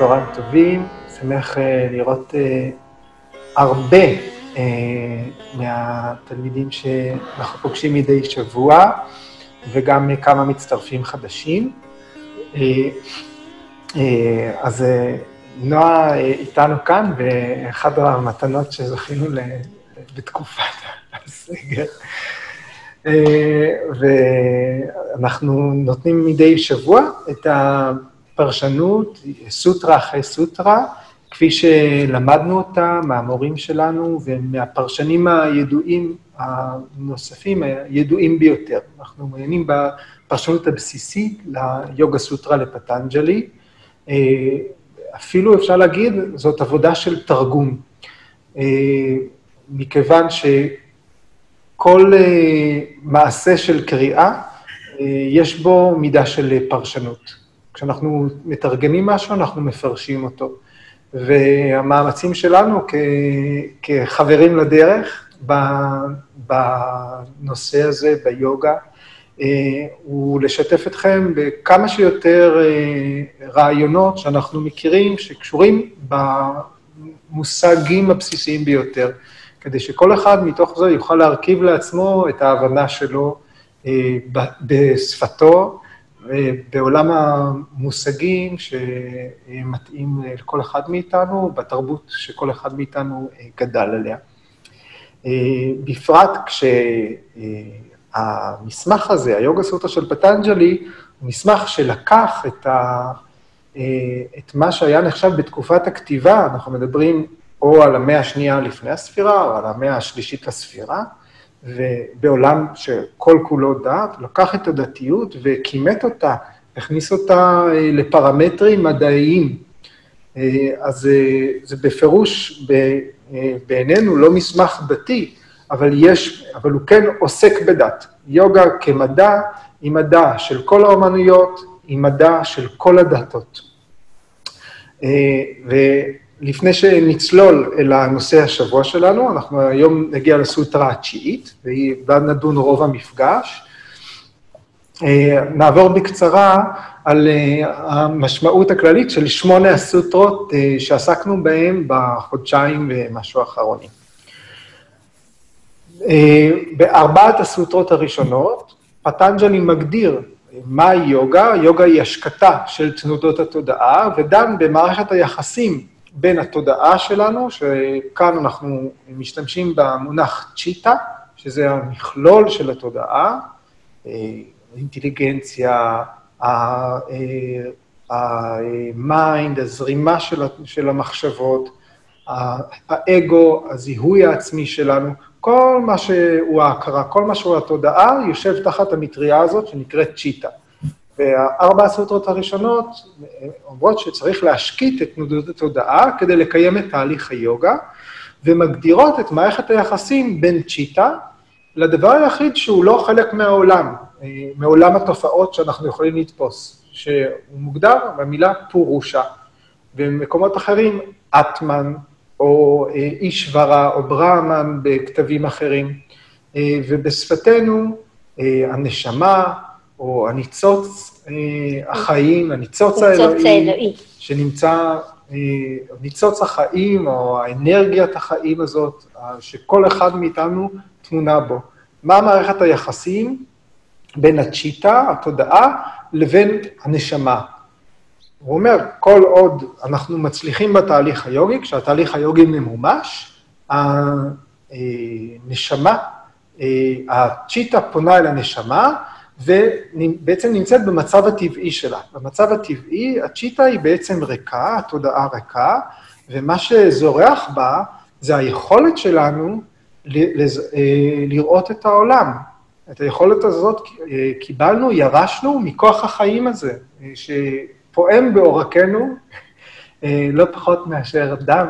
צהריים טובים. שמח uh, לראות uh, הרבה uh, מהתלמידים שאנחנו פוגשים מדי שבוע, וגם כמה מצטרפים חדשים. אז נועה איתנו כאן, ואחת המתנות שזכינו בתקופת הסגר. ואנחנו נותנים מדי שבוע את הפרשנות, סוטרה אחרי סוטרה, כפי שלמדנו אותה מהמורים שלנו ומהפרשנים הידועים הנוספים, הידועים ביותר. אנחנו מעוניינים בפרשנות הבסיסית ליוגה סוטרה לפטנג'לי. אפילו אפשר להגיד, זאת עבודה של תרגום. מכיוון שכל מעשה של קריאה, יש בו מידה של פרשנות. כשאנחנו מתרגמים משהו, אנחנו מפרשים אותו. והמאמצים שלנו כ, כחברים לדרך בנושא הזה, ביוגה, הוא לשתף אתכם בכמה שיותר רעיונות שאנחנו מכירים, שקשורים במושגים הבסיסיים ביותר, כדי שכל אחד מתוך זה יוכל להרכיב לעצמו את ההבנה שלו בשפתו, בעולם המושגים שמתאים לכל אחד מאיתנו, בתרבות שכל אחד מאיתנו גדל עליה. בפרט כשהמסמך הזה, היוגה סוטרה של פטנג'לי, הוא מסמך שלקח את, ה... את מה שהיה נחשב בתקופת הכתיבה, אנחנו מדברים או על המאה השנייה לפני הספירה, או על המאה השלישית לספירה, ובעולם שכל כולו דת, לקח את הדתיות וכימת אותה, הכניס אותה לפרמטרים מדעיים. אז זה בפירוש בעינינו לא מסמך דתי, אבל יש, אבל הוא כן עוסק בדת. יוגה כמדע היא מדע של כל האומנויות, היא מדע של כל הדתות. לפני שנצלול אל הנושא השבוע שלנו, אנחנו היום נגיע לסוטרה התשיעית, ובה נדון רוב המפגש. נעבור בקצרה על המשמעות הכללית של שמונה הסוטרות שעסקנו בהן בחודשיים ומשהו האחרונים. בארבעת הסוטרות הראשונות, פטנג'לי מגדיר מהי יוגה, יוגה היא השקטה של תנודות התודעה, ודן במערכת היחסים בין התודעה שלנו, שכאן אנחנו משתמשים במונח צ'יטה, שזה המכלול של התודעה, האינטליגנציה, ה mind, הזרימה של המחשבות, האגו, הזיהוי העצמי שלנו, כל מה שהוא ההכרה, כל מה שהוא התודעה, יושב תחת המטריה הזאת שנקראת צ'יטה. והארבע הסוטרות הראשונות אומרות שצריך להשקיט את תנודות התודעה כדי לקיים את תהליך היוגה, ומגדירות את מערכת היחסים בין צ'יטה לדבר היחיד שהוא לא חלק מהעולם, מעולם התופעות שאנחנו יכולים לתפוס, שהוא מוגדר במילה פורושה. במקומות אחרים, אטמן, או אישברה, או ברהמן בכתבים אחרים. ובשפתנו, הנשמה, או הניצוץ החיים, הניצוץ האלוהי, שנמצא, ניצוץ החיים, או האנרגיית החיים הזאת, שכל אחד מאיתנו תמונה בו. מה מערכת היחסים בין הצ'יטה, התודעה, לבין הנשמה? הוא אומר, כל עוד אנחנו מצליחים בתהליך היוגי, כשהתהליך היוגי ממומש, הנשמה, הצ'יטה פונה אל הנשמה, ובעצם נמצאת במצב הטבעי שלה. במצב הטבעי, הצ'יטה היא בעצם ריקה, התודעה ריקה, ומה שזורח בה זה היכולת שלנו לראות את העולם. את היכולת הזאת קיבלנו, ירשנו מכוח החיים הזה, שפועם בעורקנו לא פחות מאשר דם.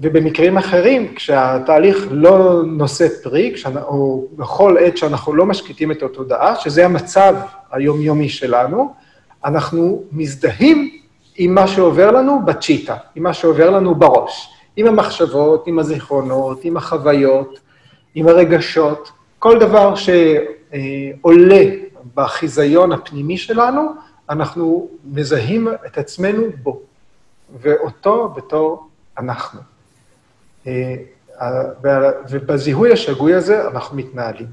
ובמקרים אחרים, כשהתהליך לא נושא פרי, או בכל עת שאנחנו לא משקיטים את התודעה, שזה המצב היומיומי שלנו, אנחנו מזדהים עם מה שעובר לנו בצ'יטה, עם מה שעובר לנו בראש, עם המחשבות, עם הזיכרונות, עם החוויות, עם הרגשות, כל דבר שעולה בחיזיון הפנימי שלנו, אנחנו מזהים את עצמנו בו, ואותו בתור אנחנו. אה, ובזיהוי השגוי הזה אנחנו מתנהלים.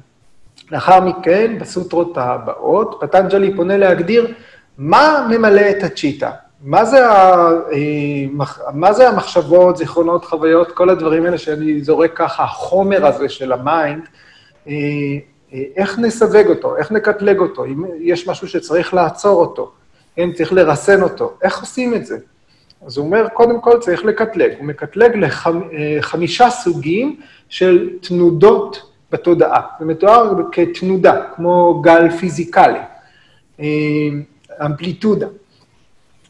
לאחר מכן, בסוטרות הבאות, פטנג'לי פונה להגדיר מה ממלא את ה צ'יטה. מה זה, ה, אה, מה זה המחשבות, זיכרונות, חוויות, כל הדברים האלה שאני זורק ככה, החומר הזה של ה mind, אה, איך נסווג אותו, איך נקטלג אותו, אם יש משהו שצריך לעצור אותו, כן, צריך לרסן אותו, איך עושים את זה? אז הוא אומר, קודם כל צריך לקטלג. הוא מקטלג לחמישה לחמ, סוגים של תנודות בתודעה. זה מתואר כתנודה, כמו גל פיזיקלי, אה, אמפליטודה.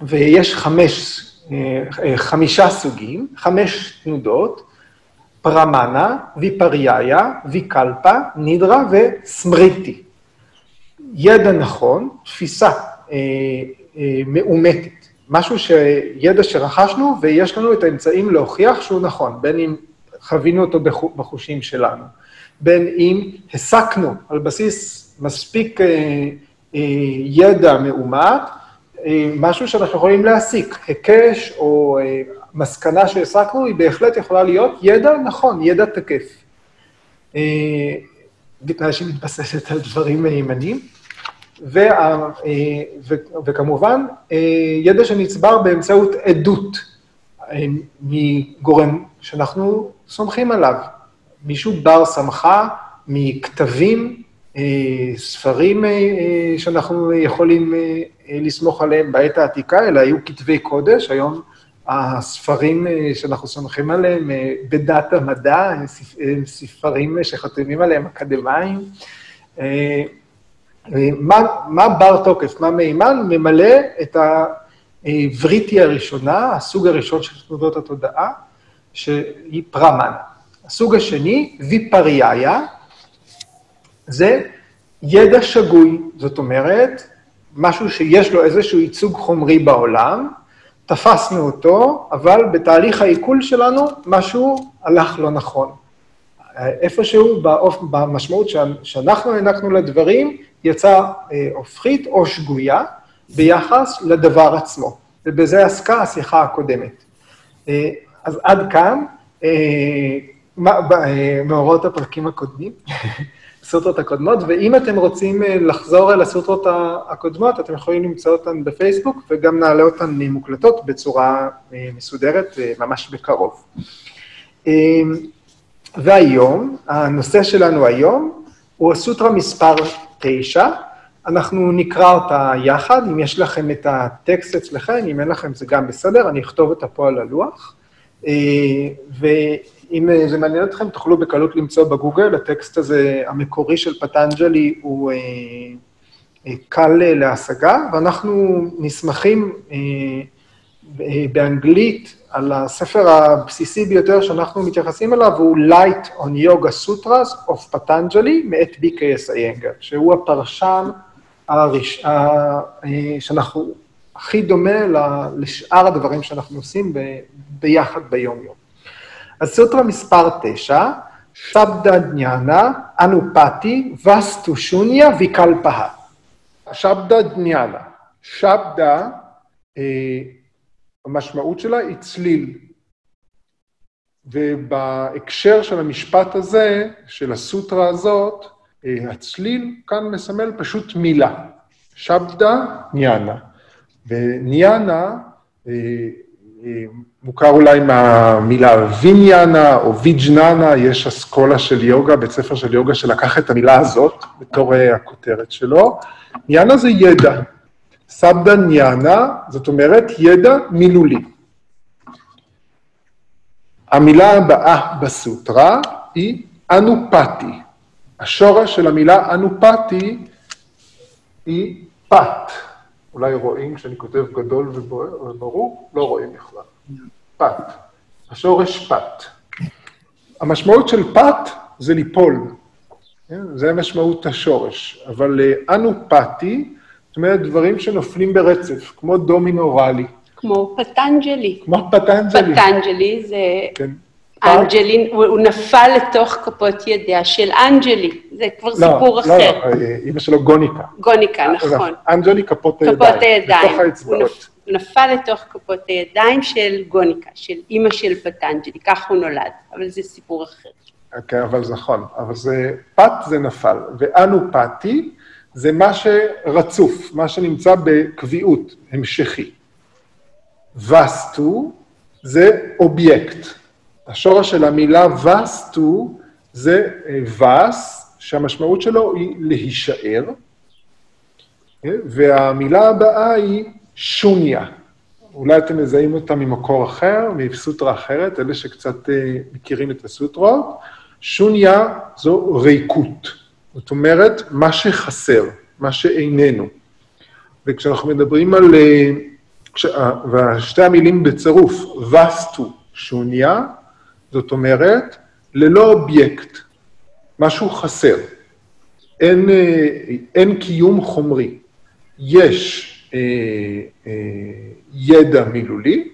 ויש חמש, אה, חמישה סוגים, חמש תנודות, פרמנה, ויפריאיה, ויקלפה, נידרה וסמריטי. ידע נכון, תפיסה אה, מאומתת. משהו שידע שרכשנו ויש לנו את האמצעים להוכיח שהוא נכון, בין אם חווינו אותו בחושים שלנו, בין אם הסקנו על בסיס מספיק אה, אה, ידע מאומת, אה, משהו שאנחנו יכולים להסיק, היקש או מסקנה שהסקנו, היא בהחלט יכולה להיות ידע נכון, ידע תקף. בתנאי שהיא מתבססת על דברים מהימנים. וה, אה, ו, וכמובן, אה, ידע שנצבר באמצעות עדות אה, מגורם שאנחנו סומכים עליו. מישהו בר סמכה מכתבים, ספרים שאנחנו יכולים לסמוך עליהם בעת העתיקה, אלא היו כתבי קודש, היום הספרים שאנחנו סומכים עליהם בדת המדע, הם ספרים שחתומים עליהם אקדמאים. מה, מה בר תוקף, מה מימן, ממלא את הווריטי הראשונה, הסוג הראשון של תנודות התודעה, שהיא פרמן. הסוג השני, ויפריאיה, זה ידע שגוי, זאת אומרת, משהו שיש לו איזשהו ייצוג חומרי בעולם, תפסנו אותו, אבל בתהליך העיכול שלנו משהו הלך לא נכון. איפשהו במשמעות שאנחנו הענקנו לדברים, יצאה אה, הופכית או שגויה ביחס לדבר עצמו, ובזה עסקה השיחה הקודמת. אה, אז עד כאן אה, מאורעות הפרקים הקודמים, הסוטרות הקודמות, ואם אתם רוצים לחזור אל הסוטרות הקודמות, אתם יכולים למצוא אותן בפייסבוק, וגם נעלה אותן מוקלטות בצורה מסודרת ממש בקרוב. והיום, הנושא שלנו היום הוא הסוטרה מספר תשע, אנחנו נקרא אותה יחד, אם יש לכם את הטקסט אצלכם, אם אין לכם זה גם בסדר, אני אכתוב אותה פה על הלוח. אה, ואם זה מעניין אתכם, תוכלו בקלות למצוא בגוגל, הטקסט הזה, המקורי של פטנג'לי, הוא אה, אה, קל להשגה, ואנחנו נסמכים באנגלית על הספר הבסיסי ביותר שאנחנו מתייחסים אליו, הוא Light on Yoga Sutras of Patanjali, מאת BKS איינגר, שהוא הפרשן הראש... ה... שאנחנו הכי דומה לשאר הדברים שאנחנו עושים ב... ביחד ביום-יום. אז סוטרה מספר 9, שבדה דניאנה, אנופתי, וסטו שוניה ויקלפהה. שבדה דניאנה. שבדה, אה, המשמעות שלה היא צליל. ובהקשר של המשפט הזה, של הסוטרה הזאת, אה, הצליל כאן מסמל פשוט מילה. שבדה ניאנה. וניאנה אה, אה, מוכר אולי מהמילה ויניאנה או ויג'ננה, יש אסכולה של יוגה, בית ספר של יוגה שלקח את המילה הזאת בתור הכותרת שלו. ניאנה זה ידע. סבדה ניאנה, זאת אומרת ידע מילולי. המילה הבאה בסוטרה היא אנופתי. השורש של המילה אנופתי היא פת. אולי רואים כשאני כותב גדול וברור? לא רואים בכלל. פת. השורש פת. המשמעות של פת זה ליפול. כן? זה משמעות השורש. אבל אה, אנופתי, זאת אומרת, דברים שנופלים ברצף, כמו domino rally. כמו פטנג'לי. כמו פטנג'לי. פטנג'לי זה... כן. אנג'לי, הוא נפל לתוך כפות ידיה של אנג'לי, זה כבר לא, סיפור לא, אחר. לא, לא, אימא שלו גוניקה. גוניקה, נכון. אנג'לי כפות הידיים. כפות הידיים. בתוך האצבעות. הוא נפל לתוך כפות הידיים של גוניקה, של אימא של פטנג'לי, כך הוא נולד, אבל זה סיפור אחר. כן, אבל זה נכון. אבל זה, פת זה נפל, ואנו פתי זה מה שרצוף, מה שנמצא בקביעות, המשכי. וסטו זה אובייקט. השורש של המילה וסטו זה וס, שהמשמעות שלו היא להישאר, והמילה הבאה היא שוניה. אולי אתם מזהים אותה ממקור אחר, מסוטרה אחרת, אלה שקצת אה, מכירים את הסוטרות. שוניה זו ריקות. זאת אומרת, מה שחסר, מה שאיננו. וכשאנחנו מדברים על... אה, כש, ושתי המילים בצירוף, וסטו שוניה, זאת אומרת, ללא אובייקט, משהו חסר. אין, אה, אין קיום חומרי. יש אה, אה, ידע מילולי,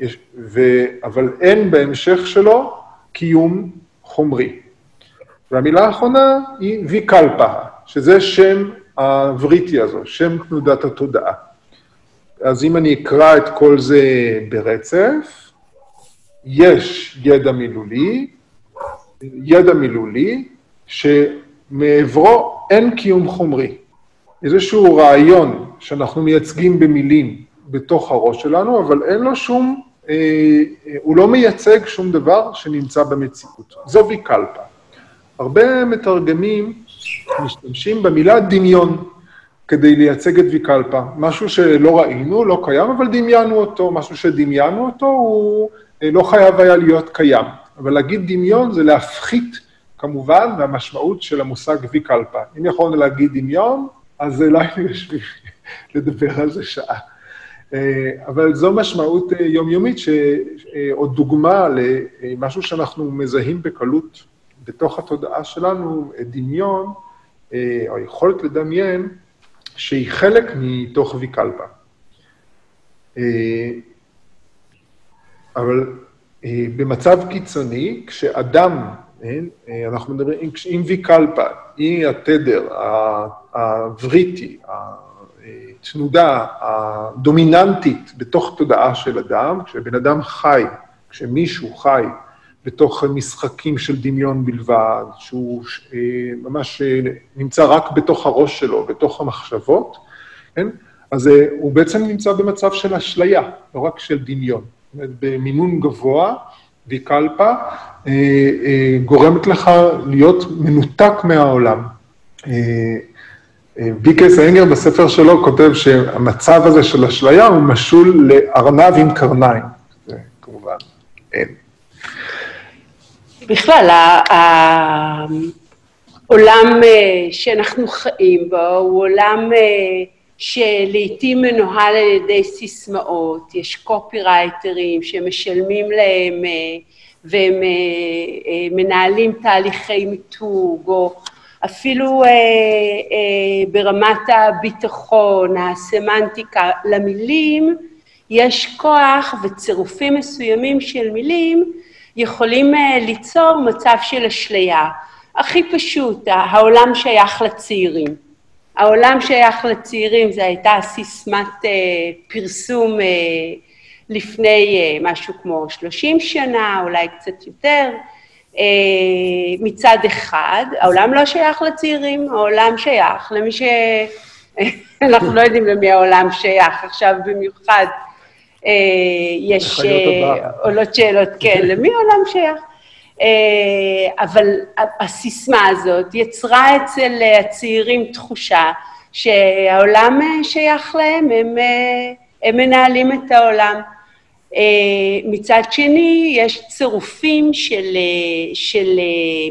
יש, ו, אבל אין בהמשך שלו קיום חומרי. והמילה האחרונה היא ויקלפה, שזה שם הווריטי הזו, שם תנודת התודעה. אז אם אני אקרא את כל זה ברצף, יש ידע מילולי, ידע מילולי, שמעברו אין קיום חומרי. איזשהו רעיון שאנחנו מייצגים במילים בתוך הראש שלנו, אבל אין לו שום, אה, אה, הוא לא מייצג שום דבר שנמצא במציאות. זו ויקלפה. הרבה מתרגמים משתמשים במילה דמיון כדי לייצג את ויקלפה. משהו שלא ראינו, לא קיים, אבל דמיינו אותו. משהו שדמיינו אותו, הוא אה, לא חייב היה להיות קיים. אבל להגיד דמיון זה להפחית, כמובן, מהמשמעות של המושג ויקלפה. אם יכולנו להגיד דמיון, אז לא היינו יושבים לדבר על זה שעה. אה, אבל זו משמעות אה, יומיומית, או דוגמה למשהו שאנחנו מזהים בקלות בתוך התודעה שלנו, דמיון, או היכולת לדמיין, שהיא חלק מתוך ויקלפה. אבל במצב קיצוני, כשאדם, אנחנו מדברים, אם ויקלפה, היא התדר, הווריטי, התנודה הדומיננטית בתוך תודעה של אדם, כשבן אדם חי, כשמישהו חי בתוך משחקים של דמיון בלבד, שהוא אה, ממש אה, נמצא רק בתוך הראש שלו, בתוך המחשבות, כן? אז אה, הוא בעצם נמצא במצב של אשליה, לא רק של דמיון. זאת אומרת, במינון גבוה, ויקלפה, גורמת לך להיות מנותק מהעולם. ויקס איינגר בספר שלו כותב שהמצב הזה של אשליה הוא משול לארנב עם קרניים. זה כמובן אין. בכלל, העולם אה, שאנחנו חיים בו הוא עולם אה, שלעיתים מנוהל על ידי סיסמאות, יש קופירייטרים שמשלמים להם אה, והם מנהלים תהליכי מיתוג, או אפילו ברמת הביטחון, הסמנטיקה, למילים יש כוח וצירופים מסוימים של מילים יכולים אה, ליצור מצב של אשליה. הכי פשוט, העולם שייך לצעירים. העולם שייך לצעירים, זו הייתה סיסמת אה, פרסום אה, לפני משהו כמו 30 שנה, אולי קצת יותר. מצד אחד, העולם לא שייך לצעירים, העולם שייך למי ש... אנחנו לא יודעים למי העולם שייך עכשיו במיוחד. אה, יש אה, עולות שאלות, כן, למי העולם שייך? אה, אבל הסיסמה הזאת יצרה אצל הצעירים תחושה שהעולם שייך להם, הם, הם מנהלים את העולם. מצד שני, יש צירופים של, של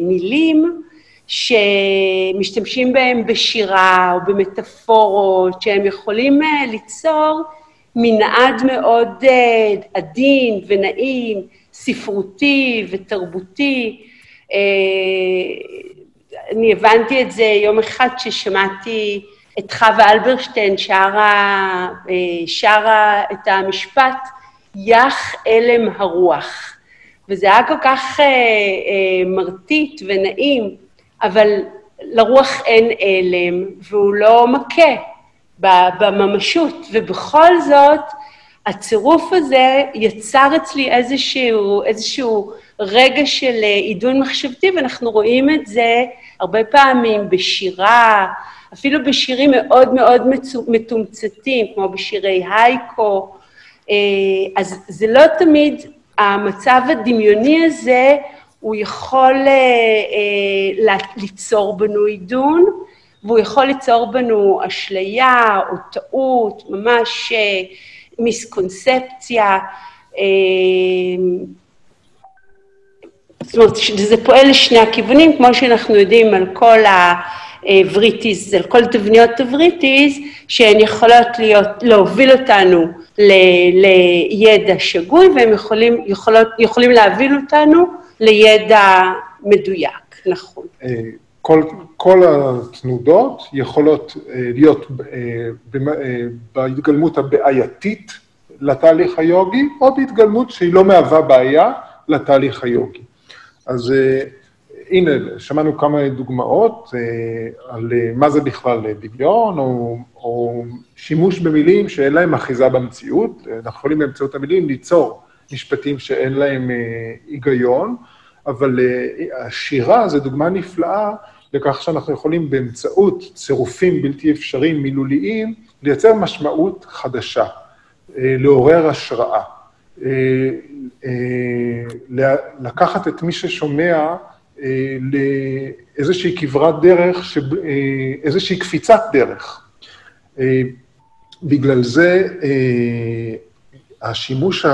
מילים שמשתמשים בהם בשירה או במטאפורות, שהם יכולים ליצור מנעד מאוד אה, עדין ונעים, ספרותי ותרבותי. אה, אני הבנתי את זה יום אחד ששמעתי את חווה אלברשטיין שרה, אה, שרה את המשפט, יח אלם הרוח. וזה היה כל כך אה, אה, מרטיט ונעים, אבל לרוח אין אלם, והוא לא מכה בממשות, ובכל זאת, הצירוף הזה יצר אצלי איזשהו, איזשהו רגע של אה, עידון מחשבתי, ואנחנו רואים את זה הרבה פעמים בשירה, אפילו בשירים מאוד מאוד מתומצתים, כמו בשירי הייקו, אה, אז זה לא תמיד, המצב הדמיוני הזה, הוא יכול אה, ליצור בנו עידון, והוא יכול ליצור בנו אשליה או טעות, ממש מיסקונספציה. זאת אומרת, זה פועל לשני הכיוונים, כמו שאנחנו יודעים על כל הווריטיז, על כל תבניות הווריטיז, שהן יכולות להיות, להוביל אותנו ל, לידע שגוי, והם יכולים, יכולות, יכולים להוביל אותנו לידע מדויק, נכון. אה, כל, כל התנודות יכולות אה, להיות אה, בהתגלמות הבעייתית לתהליך היוגי, או בהתגלמות שהיא לא מהווה בעיה לתהליך היוגי. אז אה, הנה, שמענו כמה דוגמאות אה, על אה, מה זה בכלל דמיון, או, או שימוש במילים שאין להם אחיזה במציאות. אנחנו יכולים באמצעות המילים ליצור משפטים שאין להם היגיון, אבל השירה זו דוגמה נפלאה לכך שאנחנו יכולים באמצעות צירופים בלתי אפשריים מילוליים לייצר משמעות חדשה, לעורר השראה. אה, אה, לקחת את מי ששומע אה, לאיזושהי כברת דרך, איזושהי קפיצת דרך. בגלל זה השימוש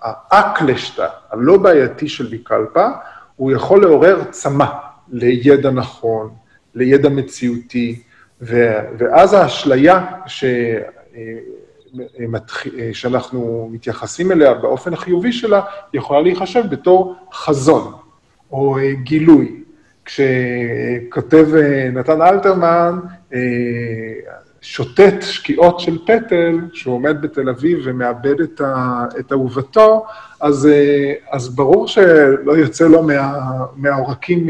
האקלשטה, הלא בעייתי של ויקלפה, הוא יכול לעורר צמא לידע נכון, לידע מציאותי, ואז האשליה ש... שאנחנו מתייחסים אליה באופן החיובי שלה, יכולה להיחשב בתור חזון או אה, גילוי. כשכותב אה, נתן אלתרמן, אה, שוטט שקיעות של פטל, שהוא עומד בתל אביב ומאבד את, ה, את אהובתו, אז, אז ברור שלא יוצא לו מה, מהעורקים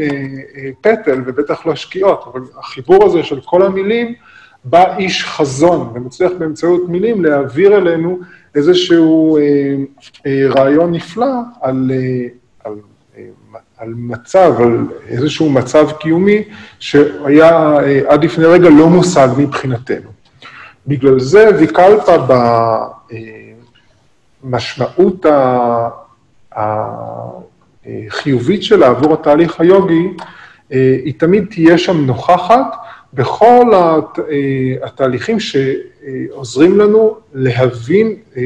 פטל, ובטח לא שקיעות, אבל החיבור הזה של כל המילים, בא איש חזון ומצליח באמצעות מילים להעביר אלינו איזשהו אה, אה, רעיון נפלא על, אה, על, אה, על מצב, על איזשהו מצב קיומי שהיה אה, עד לפני רגע לא מושג מבחינתנו. בגלל זה ויקלפה במשמעות אה, החיובית שלה עבור התהליך היוגי, אה, היא תמיד תהיה שם נוכחת, בכל הת, אה, התהליכים שעוזרים לנו להבין אה,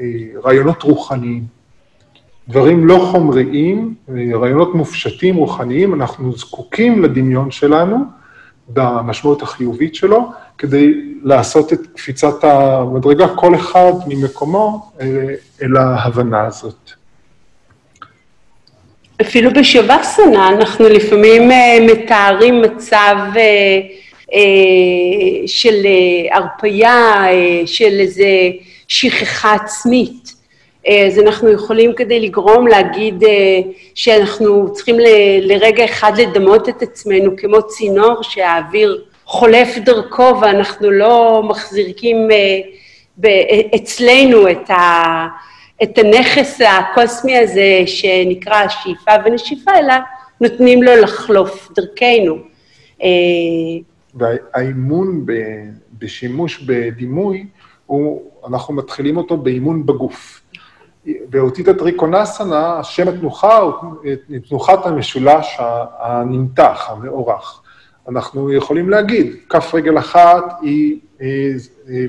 אה, רעיונות רוחניים. דברים לא חומריים, רעיונות מופשטים, רוחניים, אנחנו זקוקים לדמיון שלנו, במשמעות החיובית שלו, כדי לעשות את קפיצת המדרגה, כל אחד ממקומו אל ההבנה הזאת. אפילו בשווסנה אנחנו לפעמים אה, מתארים מצב אה, אה, של הרפייה, של איזה שכחה עצמית. אז אנחנו יכולים כדי לגרום להגיד שאנחנו צריכים לרגע אחד לדמות את עצמנו כמו צינור שהאוויר חולף דרכו ואנחנו לא מחזיקים אצלנו את ה... את הנכס הקוסמי הזה שנקרא שאיפה ונשיפה, אלא נותנים לו לחלוף דרכנו. אה, והאימון בשימוש בדימוי, הוא, אנחנו מתחילים אותו באימון בגוף. באותית הטריקונסנה, השם התנוחה הוא תנוחת המשולש הנמתח, המאורך. אנחנו יכולים להגיד, כף רגל אחת היא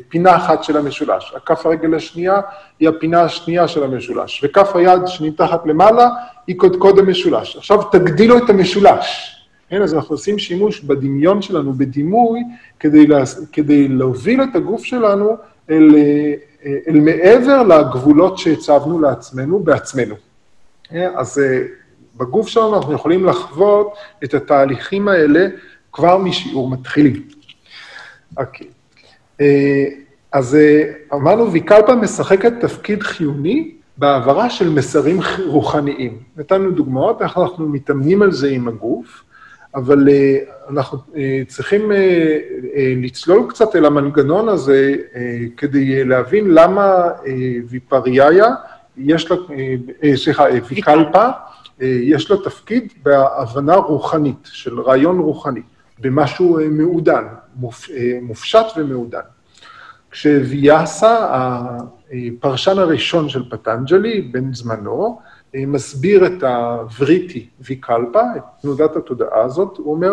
פינה אחת של המשולש. הכף הרגל השנייה היא הפינה השנייה של המשולש, וכף היד שנמתחת למעלה היא קודקוד המשולש. עכשיו תגדילו את המשולש. כן, אז אנחנו עושים שימוש בדמיון שלנו, בדימוי, כדי, לה, כדי להוביל את הגוף שלנו אל, אל מעבר לגבולות שהצבנו לעצמנו בעצמנו. כן, אז אה, בגוף שלנו אנחנו יכולים לחוות את התהליכים האלה כבר משיעור מתחילים. אוקיי. אה, אז אה, אמרנו, ויקלפה משחקת תפקיד חיוני בהעברה של מסרים רוחניים. נתנו דוגמאות, איך אנחנו מתאמנים על זה עם הגוף, אבל אה, אנחנו אה, צריכים אה, לצלול קצת אל המנגנון הזה כדי להבין למה ויפריאיה, יש לה, סליחה, ויקלפה, יש לה תפקיד בהבנה רוחנית, של רעיון רוחני, במשהו מעודן, מופשט ומעודן. כשוויאסה, הפרשן הראשון של פטנג'לי, בן זמנו, מסביר את הווריטי ויקלפה, את תנודת התודעה הזאת, הוא אומר,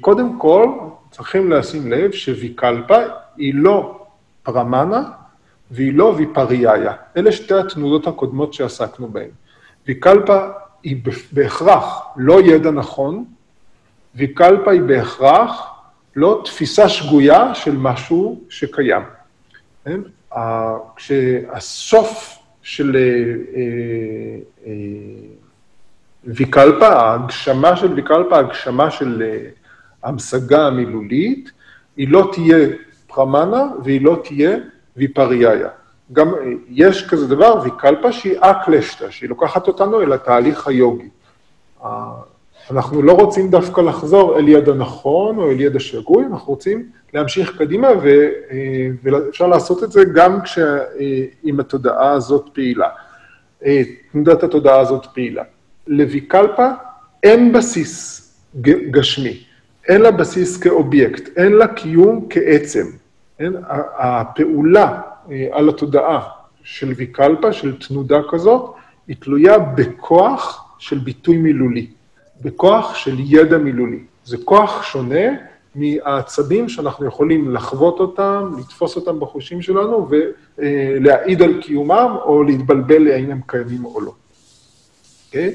קודם כל, צריכים לשים לב שוויקלפה היא לא פרמנה והיא לא ויפריאיה. אלה שתי התנודות הקודמות שעסקנו בהן. ויקלפה היא בהכרח לא ידע נכון, ויקלפה היא בהכרח לא תפיסה שגויה של משהו שקיים. כן? כשהסוף של אה, אה, אה, ויקלפה, ההגשמה של ויקלפה, ההגשמה של המשגה המילולית, היא לא תהיה פרמנה והיא לא תהיה ויפריאיה. גם יש כזה דבר, ויקלפה שהיא אקלשטה, שהיא לוקחת אותנו אל התהליך היוגי. אנחנו לא רוצים דווקא לחזור אל יד הנכון או אל יד השגוי, אנחנו רוצים להמשיך קדימה, ו, אה, ואפשר לעשות את זה גם כשעם התודעה הזאת פעילה. אה, תנודת התודעה הזאת פעילה. לוויקלפה אין בסיס גשמי, אין לה בסיס כאובייקט, אין לה קיום כעצם. אין, הפעולה אה, על התודעה של ויקלפה, של תנודה כזאת, היא תלויה בכוח של ביטוי מילולי. בכוח של ידע מילולי. זה כוח שונה מהעצבים שאנחנו יכולים לחוות אותם, לתפוס אותם בחושים שלנו ולהעיד על קיומם או להתבלבל האם הם קיימים או לא. Okay?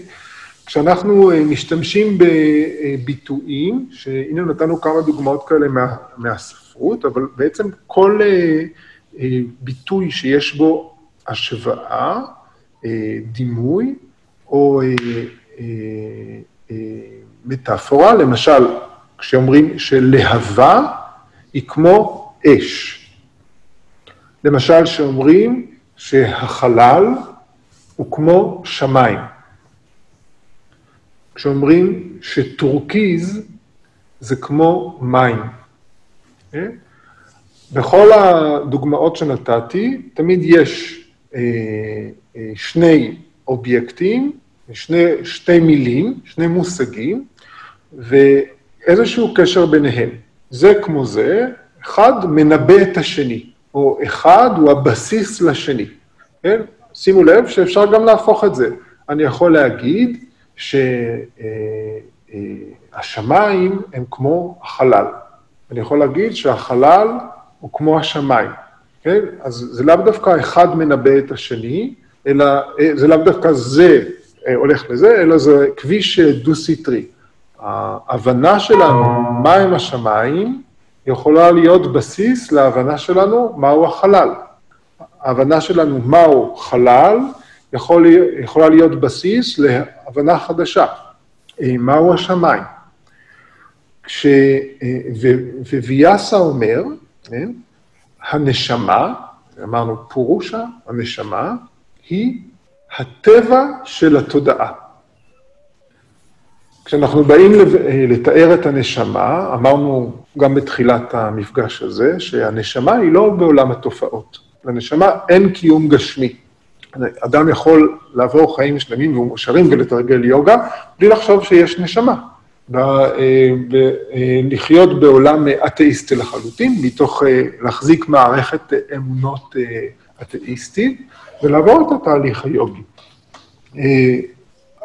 כשאנחנו אה, משתמשים בביטויים, שהנה נתנו כמה דוגמאות כאלה מה, מהספרות, אבל בעצם כל אה, אה, ביטוי שיש בו השוואה, דימוי, או מטאפורה, למשל, כשאומרים שלהבה היא כמו אש. למשל, שאומרים שהחלל הוא כמו שמיים. כשאומרים שטורקיז זה כמו מים. אה? בכל הדוגמאות שנתתי, תמיד יש אה, אה, שני אובייקטים שני, שתי מילים, שני מושגים, ואיזשהו קשר ביניהם. זה כמו זה, אחד מנבא את השני, או אחד הוא הבסיס לשני. כן? שימו לב שאפשר גם להפוך את זה. אני יכול להגיד שהשמיים הם כמו החלל. אני יכול להגיד שהחלל הוא כמו השמיים. כן? אז זה לאו דווקא אחד מנבא את השני, אלא אה, זה לאו דווקא זה אה, הולך לזה, אלא זה כביש אה, דו-סטרי. ההבנה שלנו מהם השמיים יכולה להיות בסיס להבנה שלנו מהו החלל. ההבנה שלנו מהו חלל יכול, יכולה להיות בסיס להבנה חדשה, אה, מהו השמיים. כש... וויאסה אומר, כן, הנשמה, אמרנו פורושה, הנשמה, היא הטבע של התודעה. כשאנחנו באים לתאר את הנשמה, אמרנו גם בתחילת המפגש הזה, שהנשמה היא לא בעולם התופעות. לנשמה אין קיום גשמי. אדם יכול לעבור חיים שלמים ומאושרים ולתרגל יוגה, בלי לחשוב שיש נשמה. ולחיות אה, בעולם אתאיסטי לחלוטין, מתוך אה, להחזיק מערכת אמונות אה, אתאיסטית, ולעבור את התהליך היוגי. אה,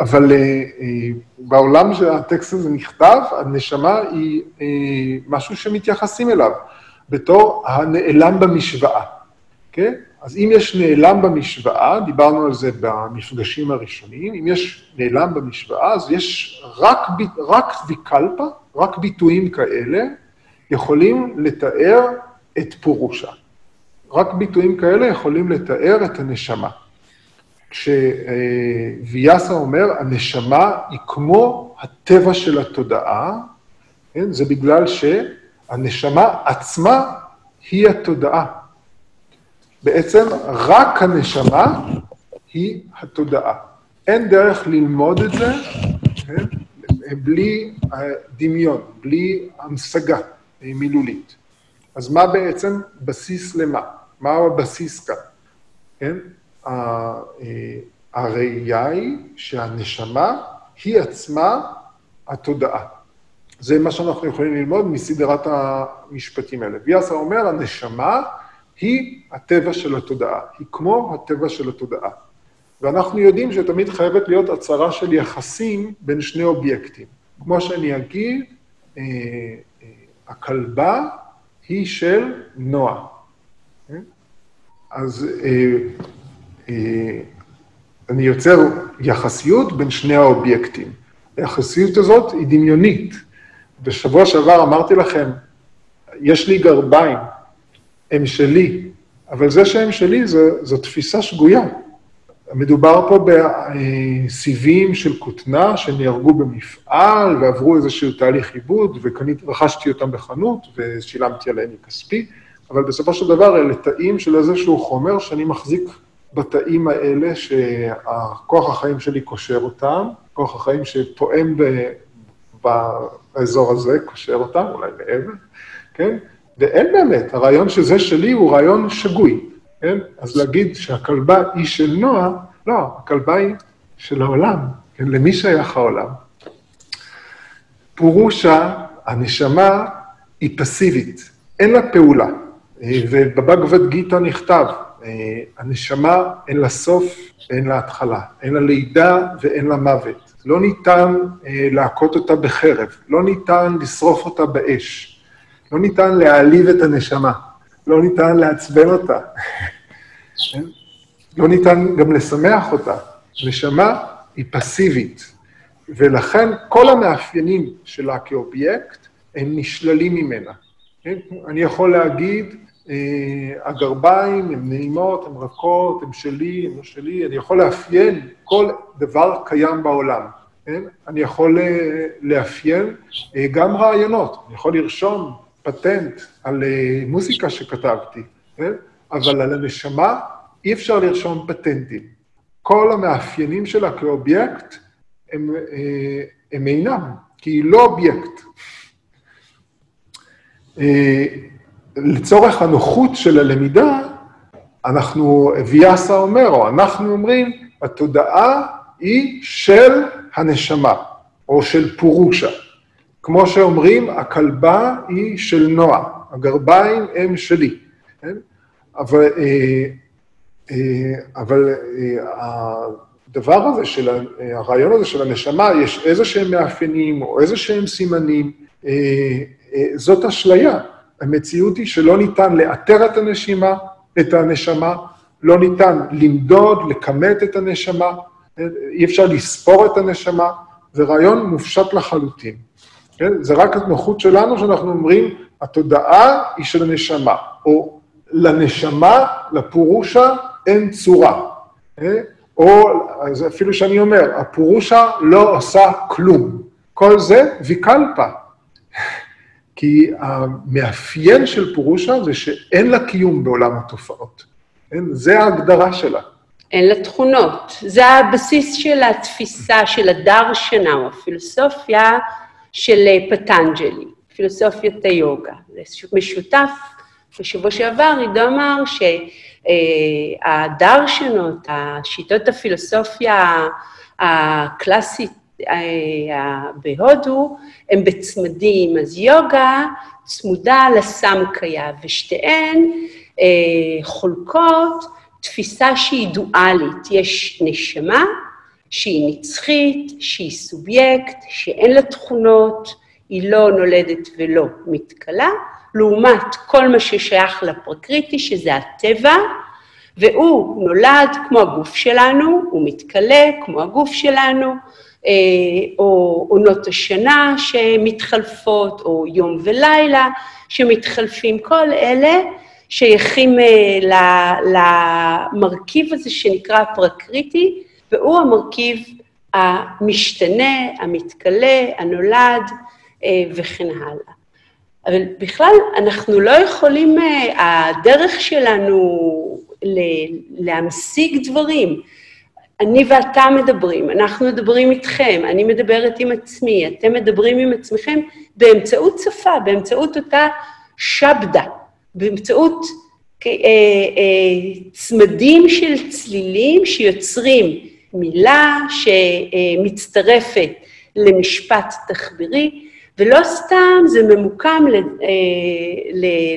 אבל אה, אה, בעולם שהטקסט הזה נכתב, הנשמה היא משהו שמתייחסים אליו, בתור הנעלם במשוואה, כן? אז אם יש נעלם במשוואה, דיברנו על זה במפגשים הראשונים, אם יש נעלם במשוואה, אז יש רק, רק ויקלפה, רק ביטויים כאלה, יכולים לתאר את פורושה. רק ביטויים כאלה יכולים לתאר את הנשמה. כשוויאסה אומר, הנשמה היא כמו הטבע של התודעה, כן? זה בגלל שהנשמה עצמה היא התודעה. בעצם רק הנשמה היא התודעה. אין דרך ללמוד את זה כן? בלי דמיון, בלי המשגה מילולית. אז מה בעצם בסיס למה? מה הבסיס כאן? כן? הראייה היא שהנשמה היא עצמה התודעה. זה מה שאנחנו יכולים ללמוד מסדרת המשפטים האלה. ויאסר אומר, הנשמה היא הטבע של התודעה, היא כמו הטבע של התודעה. ואנחנו יודעים שתמיד חייבת להיות הצהרה של יחסים בין שני אובייקטים. כמו שאני אגיד, אה, אה, הכלבה היא של נועה. כן? אז אה, אה, אני יוצר יחסיות בין שני האובייקטים. היחסיות הזאת היא דמיונית. בשבוע שעבר אמרתי לכם, יש לי גרביים, הם שלי, אבל זה שהם שלי זו, זו תפיסה שגויה. מדובר פה בסיבים של כותנה שנהרגו במפעל ועברו איזשהו תהליך עיבוד, ורכשתי אותם בחנות ושילמתי עליהם מכספי, אבל בסופו של דבר אלה תאים של איזשהו חומר שאני מחזיק בתאים האלה שהכוח החיים שלי קושר אותם, כוח החיים שפועם באזור הזה, קושר אותם, אולי מעבר, כן? ואין באמת, הרעיון שזה שלי הוא רעיון שגוי, כן? אז להגיד שהכלבה היא של נועה, לא, הכלבה היא של העולם, כן? למי שייך העולם? פורושה, הנשמה, היא פסיבית, אין לה פעולה. ובבגבד גיתא נכתב, הנשמה אין לה סוף ואין לה התחלה, אין לה לידה ואין לה מוות. לא ניתן להכות אותה בחרב, לא ניתן לשרוף אותה באש. לא ניתן להעליב את הנשמה, לא ניתן לעצבן אותה, כן? לא ניתן גם לשמח אותה. נשמה היא פסיבית, ולכן כל המאפיינים שלה כאובייקט הם נשללים ממנה. כן? אני יכול להגיד, אה, הגרביים הן נעימות, הן רכות, הן שלי, הן לא שלי, אני יכול לאפיין כל דבר קיים בעולם. כן? אני יכול אה, לאפיין אה, גם רעיונות, אני יכול לרשום פטנט על אה, מוזיקה שכתבתי, כן? אבל על הנשמה אי אפשר לרשום פטנטים. כל המאפיינים שלה כאובייקט הם, אה, הם אינם, כי היא לא אובייקט. אה, לצורך הנוחות של הלמידה, אנחנו, ויאסה אומר, או אנחנו אומרים, התודעה היא של הנשמה, או של פורושה. כמו שאומרים, הכלבה היא של נועה, הגרביים הם שלי. כן? אבל, אה, אה, אבל אה, הדבר הזה, של, הרעיון הזה של הנשמה, יש איזה שהם מאפיינים או איזה שהם סימנים, זאת אשליה. המציאות היא שלא ניתן לאתר את הנשימה, את הנשמה, לא ניתן למדוד, לכמת את הנשמה, אי אפשר לספור את הנשמה, זה רעיון מופשט לחלוטין. כן? זה רק הנוחות שלנו שאנחנו אומרים, התודעה היא של הנשמה, או לנשמה, לפורושה, אין צורה. כן? או אפילו שאני אומר, הפורושה לא עושה כלום. כל זה ויקלפה. כי המאפיין של פורושה זה שאין לה קיום בעולם התופעות. כן? זה ההגדרה שלה. אין לה תכונות. זה הבסיס של התפיסה של הדר שנה, או הפילוסופיה של אה, פטנג'לי, פילוסופיית היוגה. משותף. בשבוע שעבר עידו אמר שהדרשנות, השיטות הפילוסופיה הקלאסית אה, בהודו, הם בצמדים, אז יוגה צמודה לסמקיה, ושתיהן אה, חולקות תפיסה שהיא דואלית, יש נשמה שהיא נצחית, שהיא סובייקט, שאין לה תכונות, היא לא נולדת ולא מתכלה, לעומת כל מה ששייך לפרקריטי, שזה הטבע, והוא נולד כמו הגוף שלנו, הוא מתכלה כמו הגוף שלנו, אה, או עונות השנה שמתחלפות, או יום ולילה שמתחלפים, כל אלה שייכים אה, למרכיב הזה שנקרא פרקריטי, והוא המרכיב המשתנה, המתכלה, הנולד אה, וכן הלאה. אבל בכלל, אנחנו לא יכולים, אה, הדרך שלנו להמשיג דברים, אני ואתה מדברים, אנחנו מדברים איתכם, אני מדברת עם עצמי, אתם מדברים עם עצמכם באמצעות שפה, באמצעות אותה שבדה, באמצעות אה, צמדים של צלילים שיוצרים מילה שמצטרפת למשפט תחבירי, ולא סתם זה ממוקם, אה,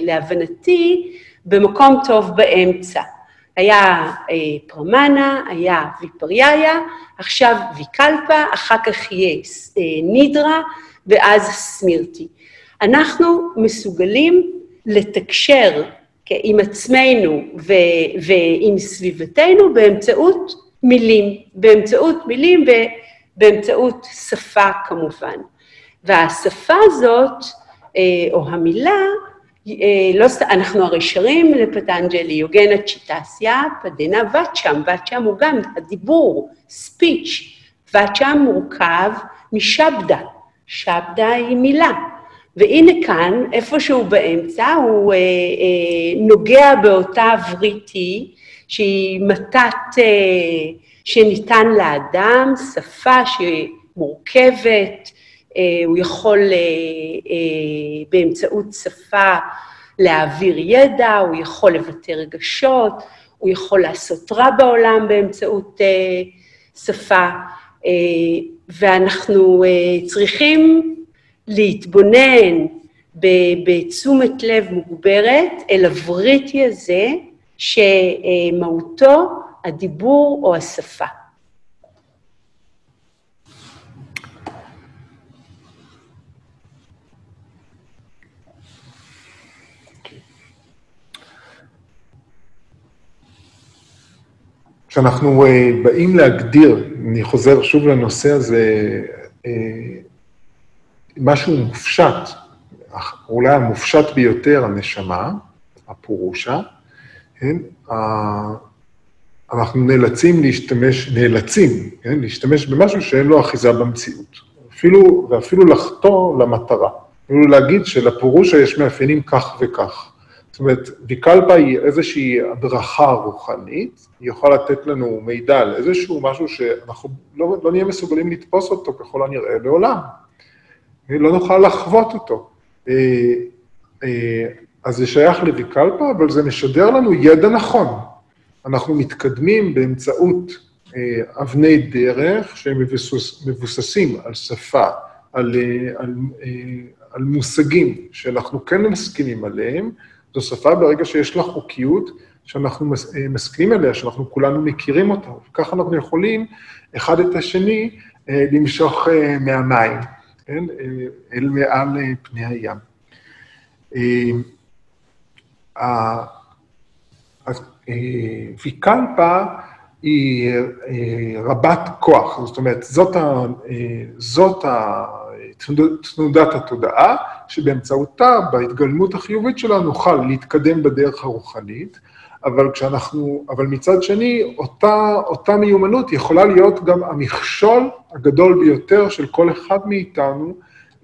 להבנתי, במקום טוב באמצע. היה אה, פרמנה, היה ויפריאיה, עכשיו ויקלפה, אחר כך יהיה אה, נידרה, ואז סמירתי. אנחנו מסוגלים לתקשר עם עצמנו ועם סביבתנו באמצעות מילים, באמצעות מילים ובאמצעות שפה כמובן. והשפה הזאת, אה, או המילה, אה, לא, אנחנו הרי שרים לפטנג'לי, יוגנה צ'יטסיה, פדנה ואצ'ם, ואצ'ם הוא גם הדיבור, ספיץ', ואצ'ם מורכב משבדה, שבדה היא מילה. והנה כאן, איפשהו באמצע, הוא אה, אה, נוגע באותה וריטי, שהיא מתת אה, שניתן לאדם, שפה שמורכבת, אה, הוא יכול אה, באמצעות שפה להעביר ידע, הוא יכול לבטא רגשות, הוא יכול לעשות רע בעולם באמצעות שפה, ואנחנו צריכים להתבונן בתשומת לב מוגברת אל הבריטי הזה, שמהותו הדיבור או השפה. כשאנחנו אה, באים להגדיר, אני חוזר שוב לנושא הזה, אה, משהו מופשט, אולי המופשט ביותר, הנשמה, הפורושה, כן? אנחנו נאלצים להשתמש, נאלצים, כן? להשתמש במשהו שאין לו אחיזה במציאות. אפילו, ואפילו לחטוא למטרה. אפילו להגיד שלפורושה יש מאפיינים כך וכך. זאת אומרת, ויקלפה היא איזושהי הדרכה רוחנית, היא יכולה לתת לנו מידע על איזשהו משהו שאנחנו לא, לא נהיה מסוגלים לתפוס אותו ככל הנראה לעולם. לא נוכל לחוות אותו. אה, אה, אז זה שייך לויקלפה, אבל זה משדר לנו ידע נכון. אנחנו מתקדמים באמצעות אה, אבני דרך שהם מבוסס, מבוססים על שפה, על, על, על מושגים שאנחנו כן מסכימים עליהם, זו שפה ברגע שיש לה חוקיות, שאנחנו אה, מסכימים עליה, שאנחנו כולנו מכירים אותה, וככה אנחנו יכולים אחד את השני אה, למשוך אה, מהמים, כן? אל מעל פני הים. ויקלפה היא רבת כוח, זאת אומרת, זאת, ה, זאת ה, תנודת התודעה, שבאמצעותה, בהתגלמות החיובית שלה, נוכל להתקדם בדרך הרוחנית, אבל כשאנחנו, אבל מצד שני, אותה, אותה מיומנות יכולה להיות גם המכשול הגדול ביותר של כל אחד מאיתנו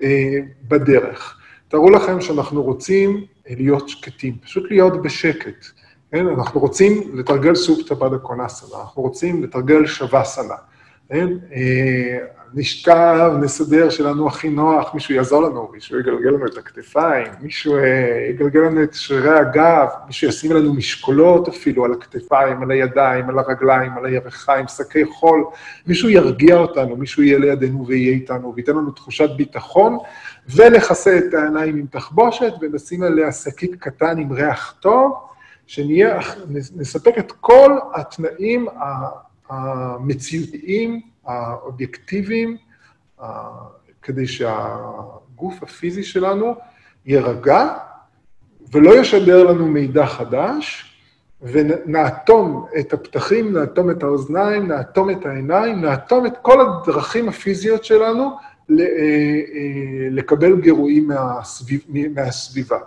אה, בדרך. תארו לכם שאנחנו רוצים להיות שקטים, פשוט להיות בשקט. כן? אנחנו רוצים לתרגל סופטה בדה קונאסנה, אנחנו רוצים לתרגל שווה כן? אה, נשכב, נסדר שלנו הכי נוח, מישהו יעזור לנו, מישהו יגלגל לנו את הכתפיים, מישהו אה, יגלגל לנו את שרירי הגב, מישהו ישים לנו משקולות אפילו על הכתפיים, על הידיים, על הרגליים, על הירכיים, שקי חול, מישהו ירגיע אותנו, מישהו יהיה לידינו ויהיה איתנו, וייתן לנו תחושת ביטחון, ונכסה את העיניים עם תחבושת, ונשים עליה שקית קטן עם ריח טוב, שנהיה, נספק את כל התנאים המציאותיים, האובייקטיביים, כדי שהגוף הפיזי שלנו יירגע ולא ישדר לנו מידע חדש, ונאטום את הפתחים, נאטום את האוזניים, נאטום את העיניים, נאטום את כל הדרכים הפיזיות שלנו לקבל גירויים מהסביב, מהסביבה.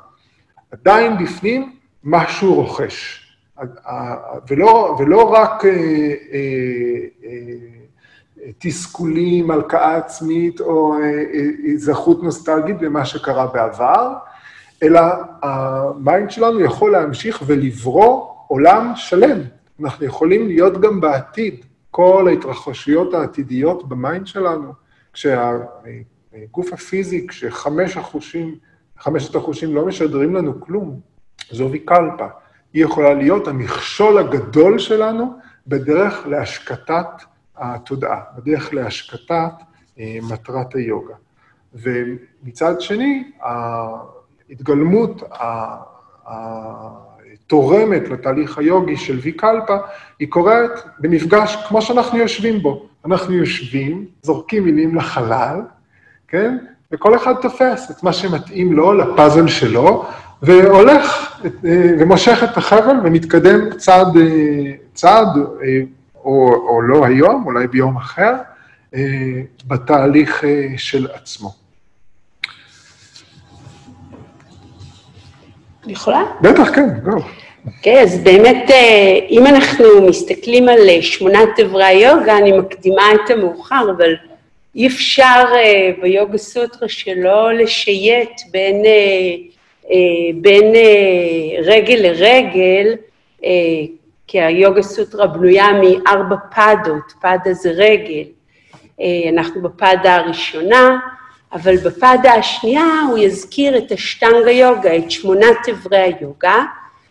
עדיין בפנים משהו רוחש. ולא, ולא רק אה, תסכולים, הלקאה עצמית או זכות נוסטלגית במה שקרה בעבר, אלא ה mind שלנו יכול להמשיך ולברוא עולם שלם. אנחנו יכולים להיות גם בעתיד כל ההתרחשויות העתידיות ב mind שלנו, כשהגוף הפיזי, כשחמש החושים, חמשת החושים לא משדרים לנו כלום, זו ויקלפה. היא יכולה להיות המכשול הגדול שלנו בדרך להשקטת התודעה, בדרך להשקטת אה, מטרת היוגה. ומצד שני, ההתגלמות התורמת לתהליך היוגי של ויקלפה, היא קורית במפגש כמו שאנחנו יושבים בו. אנחנו יושבים, זורקים מילים לחלל, כן? וכל אחד תופס את מה שמתאים לו, לפאזל שלו, והולך ומושך את החבל ומתקדם צעד, צעד, או, או לא היום, אולי ביום אחר, בתהליך של עצמו. אני יכולה? בטח, כן, גו. אוקיי, okay, אז באמת, אה, אם אנחנו מסתכלים על אה, שמונת אברי היוגה, אני מקדימה את המאוחר, אבל אי אפשר אה, ביוגה סוטרה שלא לשייט בין, בין רגל לרגל, כי היוגה סוטרה בנויה מארבע פדות, פדה זה רגל. אנחנו בפדה הראשונה, אבל בפדה השנייה הוא יזכיר את השטנגה יוגה, את שמונת אברי היוגה,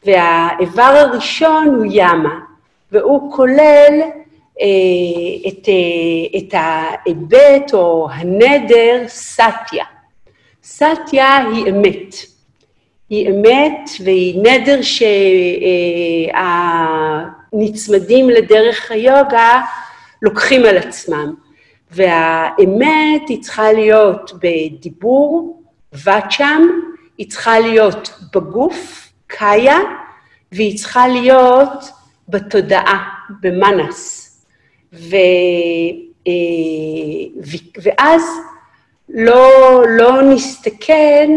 והאיבר הראשון הוא ימה, והוא כולל אה, את, אה, את ההיבט או הנדר סטיה. סטיה היא אמת. היא אמת והיא נדר שהנצמדים לדרך היוגה לוקחים על עצמם. והאמת היא צריכה להיות בדיבור, ואצ'ם, היא צריכה להיות בגוף, קאיה, והיא צריכה להיות בתודעה, במנס. ו, אה, ו, ואז לא, לא נסתכן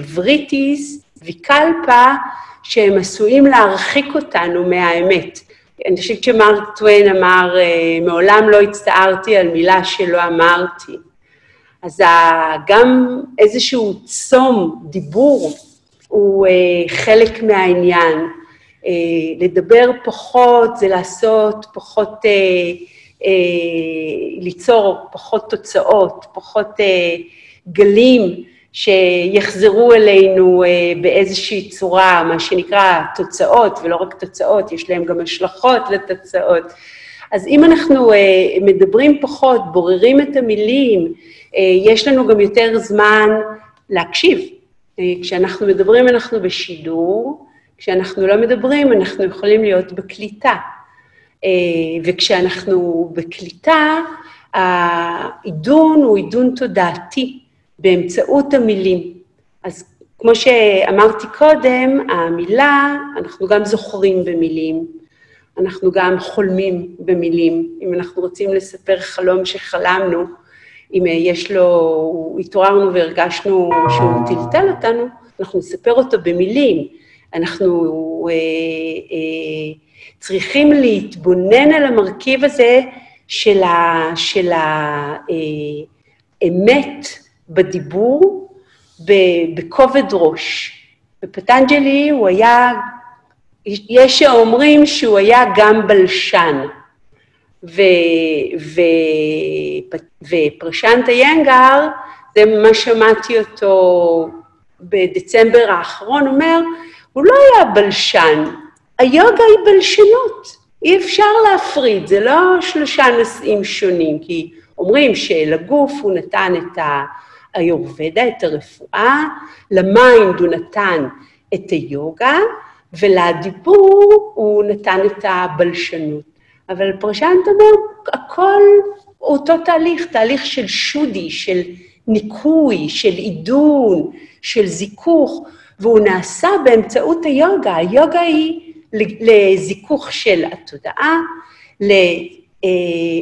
בווריטיס ויקלפה שהם עשויים להרחיק אותנו מהאמת. אני חושבת שמרק טוויין אמר, אה, מעולם לא הצטערתי על מילה שלא אמרתי. אז גם איזשהו צום, דיבור, הוא אה, חלק מהעניין. אה, לדבר פחות זה לעשות פחות, ליצור פחות תוצאות, פחות גלים. שיחזרו אלינו אה, באיזושהי צורה, מה שנקרא תוצאות, ולא רק תוצאות, יש להם גם השלכות לתוצאות. אז אם אנחנו אה, מדברים פחות, בוררים את המילים, אה, יש לנו גם יותר זמן להקשיב. כשאנחנו מדברים אנחנו בשידור, כשאנחנו לא מדברים אנחנו יכולים להיות בקליטה. וכשאנחנו בקליטה, העידון הוא עידון תודעתי. באמצעות המילים. אז כמו שאמרתי קודם, המילה, אנחנו גם זוכרים במילים, אנחנו גם חולמים במילים. אם אנחנו רוצים לספר חלום שחלמנו, אם יש לו, התעוררנו והרגשנו שהוא טלטל אותנו, אנחנו נספר אותו במילים. אנחנו אה, אה, צריכים להתבונן על המרכיב הזה של, ה, של האמת בדיבור בכובד ראש. בפטנג'לי הוא היה, יש שאומרים שהוא היה גם בלשן. ו, ו, ופרשנטה ינגר, זה מה שמעתי אותו בדצמבר האחרון, אומר, הוא לא היה בלשן, היוגה היא בלשנות, אי אפשר להפריד, זה לא שלושה נושאים שונים, כי אומרים שלגוף הוא נתן את. האיורבדה, את הרפואה, ל mind הוא נתן את היוגה, ולדיבור הוא נתן את הבלשנות. אבל פרשנט אומר, הכל אותו תהליך, תהליך של שודי, של ניקוי, של עידון, של זיכוך, והוא נעשה באמצעות היוגה. היוגה היא לזיכוך של התודעה, אה,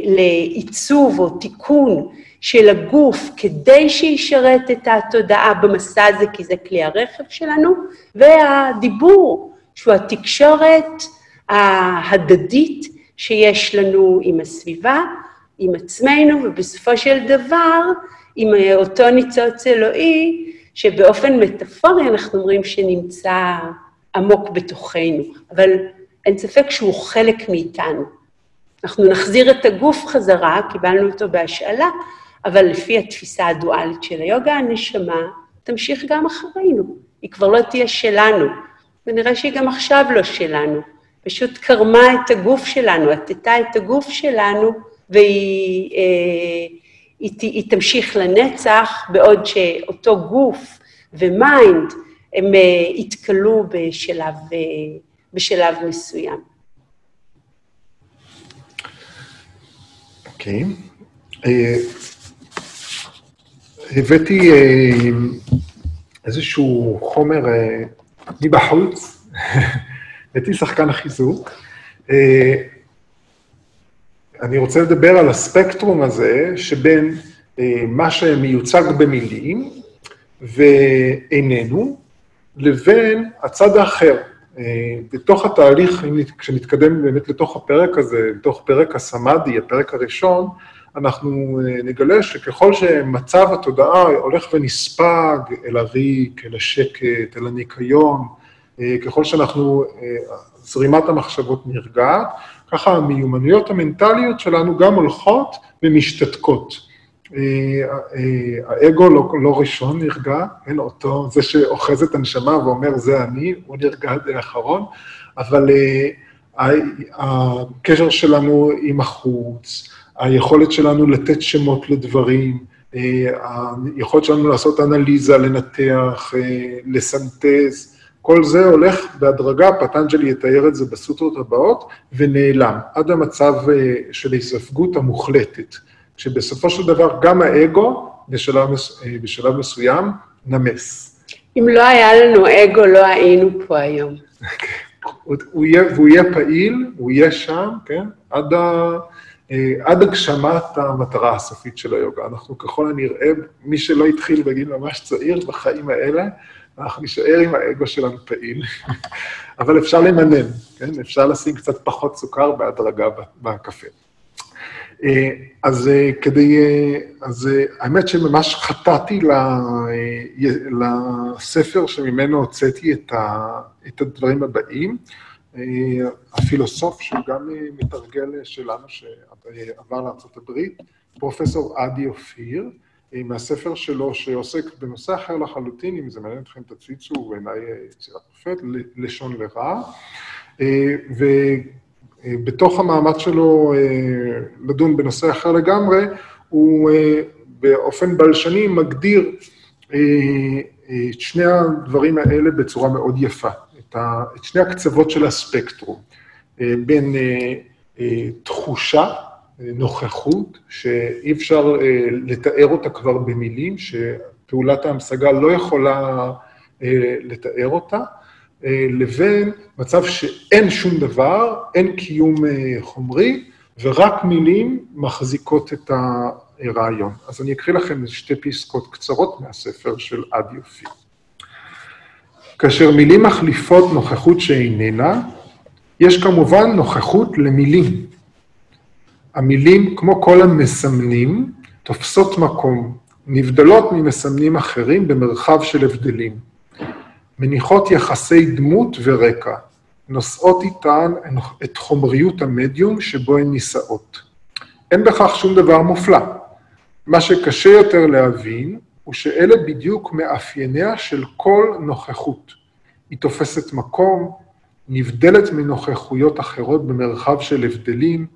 לעיצוב או תיקון של הגוף כדי שישרת את התודעה במסע הזה, כי זה כלי הרכב שלנו, והדיבור, שהוא התקשורת ההדדית שיש לנו עם הסביבה, עם עצמנו, ובסופו של דבר, עם אותו ניצוץ אלוהי, שבאופן מטאפורי אנחנו אומרים שנמצא עמוק בתוכנו, אבל אין ספק שהוא חלק מאיתנו. אנחנו נחזיר את הגוף חזרה, קיבלנו אותו בהשאלה, אבל לפי התפיסה הדואלית של היוגה, הנשמה תמשיך גם אחרינו. היא כבר לא תהיה שלנו, ונראה שהיא גם עכשיו לא שלנו. פשוט קרמה את הגוף שלנו, עטתה את הגוף שלנו, והיא אה, היא, היא תמשיך לנצח, בעוד שאותו גוף ו mind הם אה, יתכלו בשלב, אה, בשלב מסוים. אוקיי. Okay. אה, הבאתי איזשהו חומר מבחוץ, הבאתי שחקן החיזוק. אני רוצה לדבר על הספקטרום הזה שבין מה שמיוצג במילים ואיננו, לבין הצד האחר. בתוך התהליך, כשנתקדם באמת לתוך הפרק הזה, לתוך פרק הסמאדי, הפרק הראשון, אנחנו נגלה שככל שמצב התודעה הולך ונספג אל הריק, אל השקט, אל הניקיון, ככל שאנחנו, זרימת המחשבות נרגעת, ככה המיומנויות המנטליות שלנו גם הולכות ומשתתקות. האגו לא, לא ראשון נרגע, אין אותו, זה שאוחז את הנשמה ואומר זה אני, הוא נרגע די אחרון, אבל הקשר שלנו עם החוץ, היכולת שלנו לתת שמות לדברים, היכולת שלנו לעשות אנליזה, לנתח, לסנטז, כל זה הולך בהדרגה, פטנג'לי יתאר את זה בסוטרות הבאות, ונעלם, עד המצב של הספגות המוחלטת. שבסופו של דבר גם האגו בשלב, אה, בשלב מסוים נמס. אם לא היה לנו אגו, לא היינו פה היום. הוא יהיה, והוא יהיה פעיל, הוא יהיה שם, כן? עד, ה, אה, עד הגשמת המטרה הסופית של היוגה. אנחנו ככל הנראה, מי שלא התחיל בגיל ממש צעיר בחיים האלה, אנחנו נשאר עם האגו שלנו פעיל, אבל אפשר למנן, כן? אפשר לשים קצת פחות סוכר בהדרגה בקפה. אה, אז אה, כדי, אה, אז האמת שממש חטאתי לספר שממנו הוצאתי את, ה, את הדברים הבאים. הפילוסוף, שהוא גם מתרגל שלנו, שעבר לארה"ב, פרופסור עדי אופיר, מהספר שלו שעוסק בנושא אחר לחלוטין, אם זה מעניין אתכם תציצו, בעיניי יצירת מופת, לשון לרע. בתוך המאמץ שלו אה, לדון בנושא אחר לגמרי, הוא אה, באופן בלשני מגדיר אה, את שני הדברים האלה בצורה מאוד יפה, את שני הקצוות של הספקטרום, בין תחושה, נוכחות, שאי אפשר לתאר אותה כבר במילים, שפעולת ההמשגה לא יכולה לתאר אותה, אה, לבין מצב שאין שום דבר, אין קיום אה, חומרי, ורק מילים מחזיקות את הרעיון. אז אני אקריא לכם שתי פסקות קצרות מהספר של עד יופי. כאשר מילים מחליפות נוכחות שאיננה, יש כמובן נוכחות למילים. המילים, כמו כל המסמנים, תופסות מקום, נבדלות ממסמנים אחרים במרחב של הבדלים. מניחות יחסי דמות ורקע, נושאות איתן את חומריות המדיום שבו הן נישאות. אין בכך שום דבר מופלא. מה שקשה יותר להבין, הוא שאלה בדיוק מאפייניה של כל נוכחות. היא תופסת מקום, נבדלת מנוכחויות אחרות במרחב של הבדלים,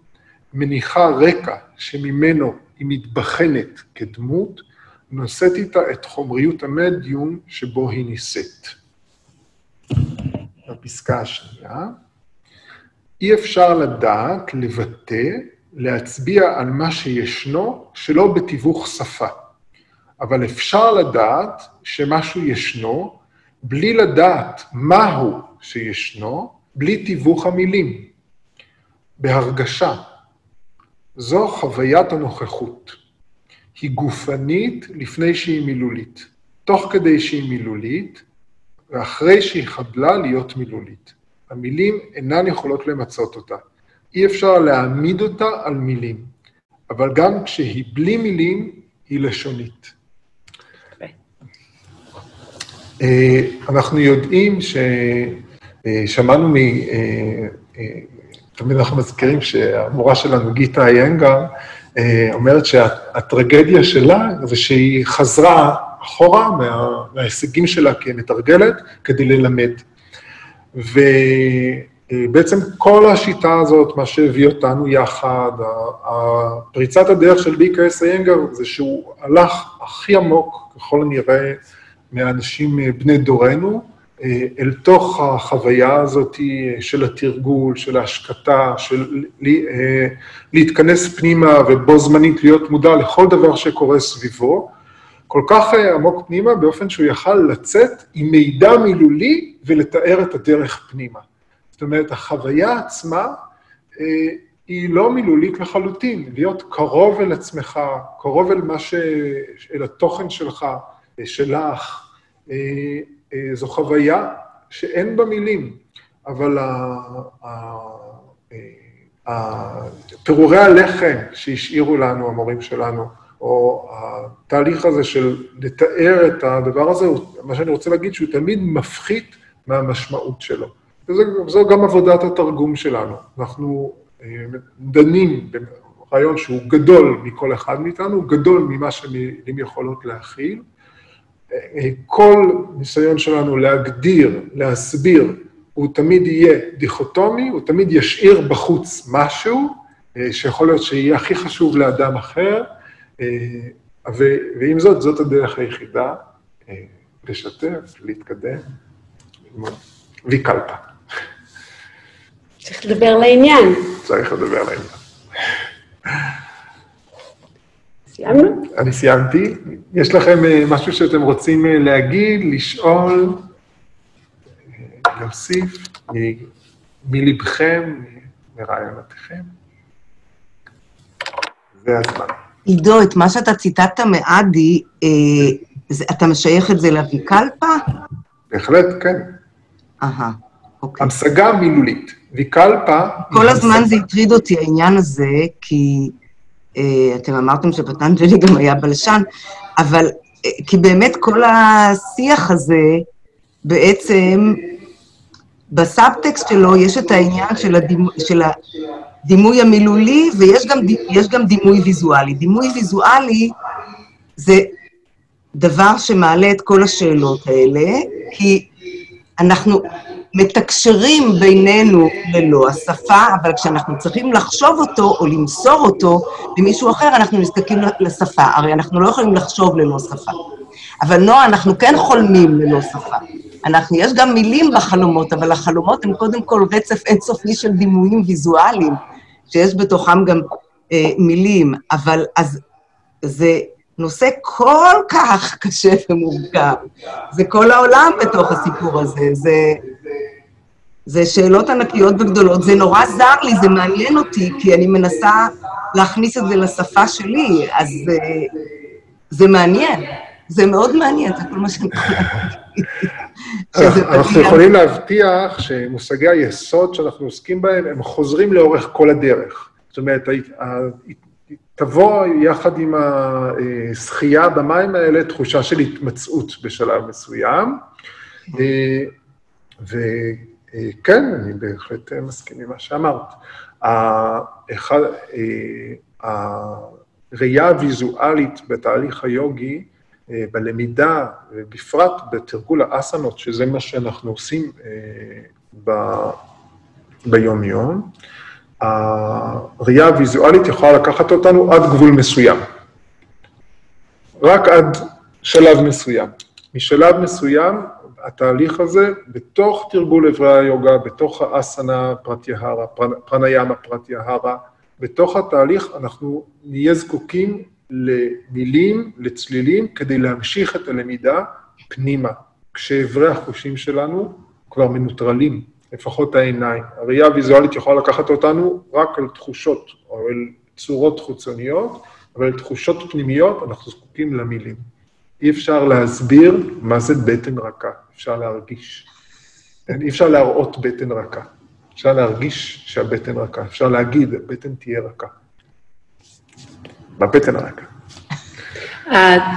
מניחה רקע שממנו היא מתבחנת כדמות, נושאת איתה את חומריות המדיום שבו היא נישאת. בפסקה השנייה, אי אפשר לדעת, לבטא, להצביע על מה שישנו שלא בתיווך שפה. אבל אפשר לדעת שמשהו ישנו בלי לדעת מהו שישנו, בלי תיווך המילים. בהרגשה. זו חוויית הנוכחות. היא גופנית לפני שהיא מילולית. תוך כדי שהיא מילולית, ואחרי שהיא חדלה להיות מילולית. המילים אינן יכולות למצות אותה. אי אפשר להעמיד אותה על מילים, אבל גם כשהיא בלי מילים, היא לשונית. אה, אנחנו יודעים ששמענו תמיד אנחנו מזכירים שהמורה שלנו, גיטה איינגר, אה, אומרת שהטרגדיה שלה זה שהיא חזרה אחורה מה, מההישגים שלה כמתרגלת כדי ללמד. ובעצם כל השיטה הזאת, מה שהביא אותנו יחד, פריצת הדרך של ביקרס איינגר זה שהוא הלך הכי עמוק, ככל הנראה, מהאנשים בני דורנו, אה, אל תוך החוויה הזאת של התרגול, של ההשקטה, של אה, להתכנס פנימה ובו זמנית להיות מודע לכל דבר שקורה סביבו, כל כך אה, עמוק פנימה באופן שהוא יכל לצאת עם מידע מילולי ולתאר את הדרך פנימה. זאת אומרת, החוויה עצמה היא לא מילולית לחלוטין, להיות קרוב אל עצמך, קרוב אל מה ש... אל התוכן שלך, שלך, אה, זו חוויה שאין בה מילים, אבל פירורי הלחם שהשאירו לנו המורים שלנו, או התהליך הזה של לתאר את הדבר הזה, מה שאני רוצה להגיד, שהוא תמיד מפחית מהמשמעות שלו. וזו גם עבודת התרגום שלנו. אנחנו אה, דנים ברעיון שהוא גדול מכל אחד מאיתנו, גדול ממה שמילים יכולות להכיל, כל ניסיון שלנו להגדיר, להסביר, הוא תמיד יהיה דיכוטומי, הוא תמיד ישאיר בחוץ משהו, אה, שיכול להיות שיהיה הכי חשוב לאדם אחר, אה, ועם זאת, זאת הדרך היחידה אה, לשתף, להתקדם, ויקלפה. צריך לדבר לעניין. צריך לדבר לעניין. סיימנו? אני סיימתי. יש לכם אה, משהו שאתם רוצים אה, להגיד, לשאול, אה, להוסיף מלבכם, מרעיונותיכם? זה הזמן. עידו, את מה שאתה ציטטת מאדי, אתה משייך את זה לוויקלפה? בהחלט, כן. אהה, אוקיי. המשגה מילולית. ויקלפה... כל הזמן זה הטריד אותי, העניין הזה, כי... אה, אתם אמרתם שפטנג'לי גם היה בלשן, אבל אה, כי באמת כל השיח הזה, בעצם, בסאבטקסט שלו יש את העניין של, הדימ... של הדימוי המילולי, ויש גם, גם דימוי ויזואלי. דימוי ויזואלי זה דבר שמעלה את כל השאלות האלה, כי אנחנו מתקשרים בינינו ללא השפה, אבל כשאנחנו צריכים לחשוב אותו או למסור אותו למישהו אחר, אנחנו נזקקים לשפה. הרי אנחנו לא יכולים לחשוב ללא שפה. אבל נועה, אנחנו כן חולמים ללא שפה. אנחנו, יש גם מילים בחלומות, אבל החלומות הם קודם כל רצף אינסופי של דימויים ויזואליים, שיש בתוכם גם אה, מילים, אבל אז זה נושא כל כך קשה ומורכב. זה כל העולם בתוך הסיפור הזה, זה... זה שאלות ענקיות וגדולות, זה נורא זר לי, זה מעניין אותי, כי אני מנסה להכניס את זה לשפה שלי, אז זה, זה מעניין, זה מאוד מעניין, זה כל מה שאני יכולה להגיד. אנחנו יכולים להבטיח שמושגי היסוד שאנחנו עוסקים בהם, הם חוזרים לאורך כל הדרך. זאת אומרת, תבוא יחד עם הזכייה במים האלה תחושה של התמצאות בשלב מסוים, אה, ו... אה, כן, אני בהחלט אה, מסכים עם מה שאמרת. אחד, הראייה הוויזואלית בתהליך היוגי, בלמידה, ובפרט בתרגול האסנות, שזה מה שאנחנו עושים ב... ביום-יום, הראייה הוויזואלית יכולה לקחת אותנו עד גבול מסוים. רק עד שלב מסוים. משלב מסוים, התהליך הזה, בתוך תרגול אברי היוגה, בתוך האסנה פרטיהרה, פרניאמה פרטיהרה, בתוך התהליך אנחנו נהיה זקוקים למילים, לצלילים, כדי להמשיך את הלמידה פנימה, כשאברי החושים שלנו כבר מנוטרלים. לפחות העיניים. הראייה הוויזואלית יכולה לקחת אותנו רק על תחושות או אל צורות חוצוניות, אבל על תחושות פנימיות אנחנו זקוקים למילים. אי אפשר להסביר מה זה בטן רכה, אפשר להרגיש. אי אפשר להראות בטן רכה. אפשר להרגיש שהבטן רכה, אפשר להגיד, הבטן תהיה רכה. בבטן הרכה.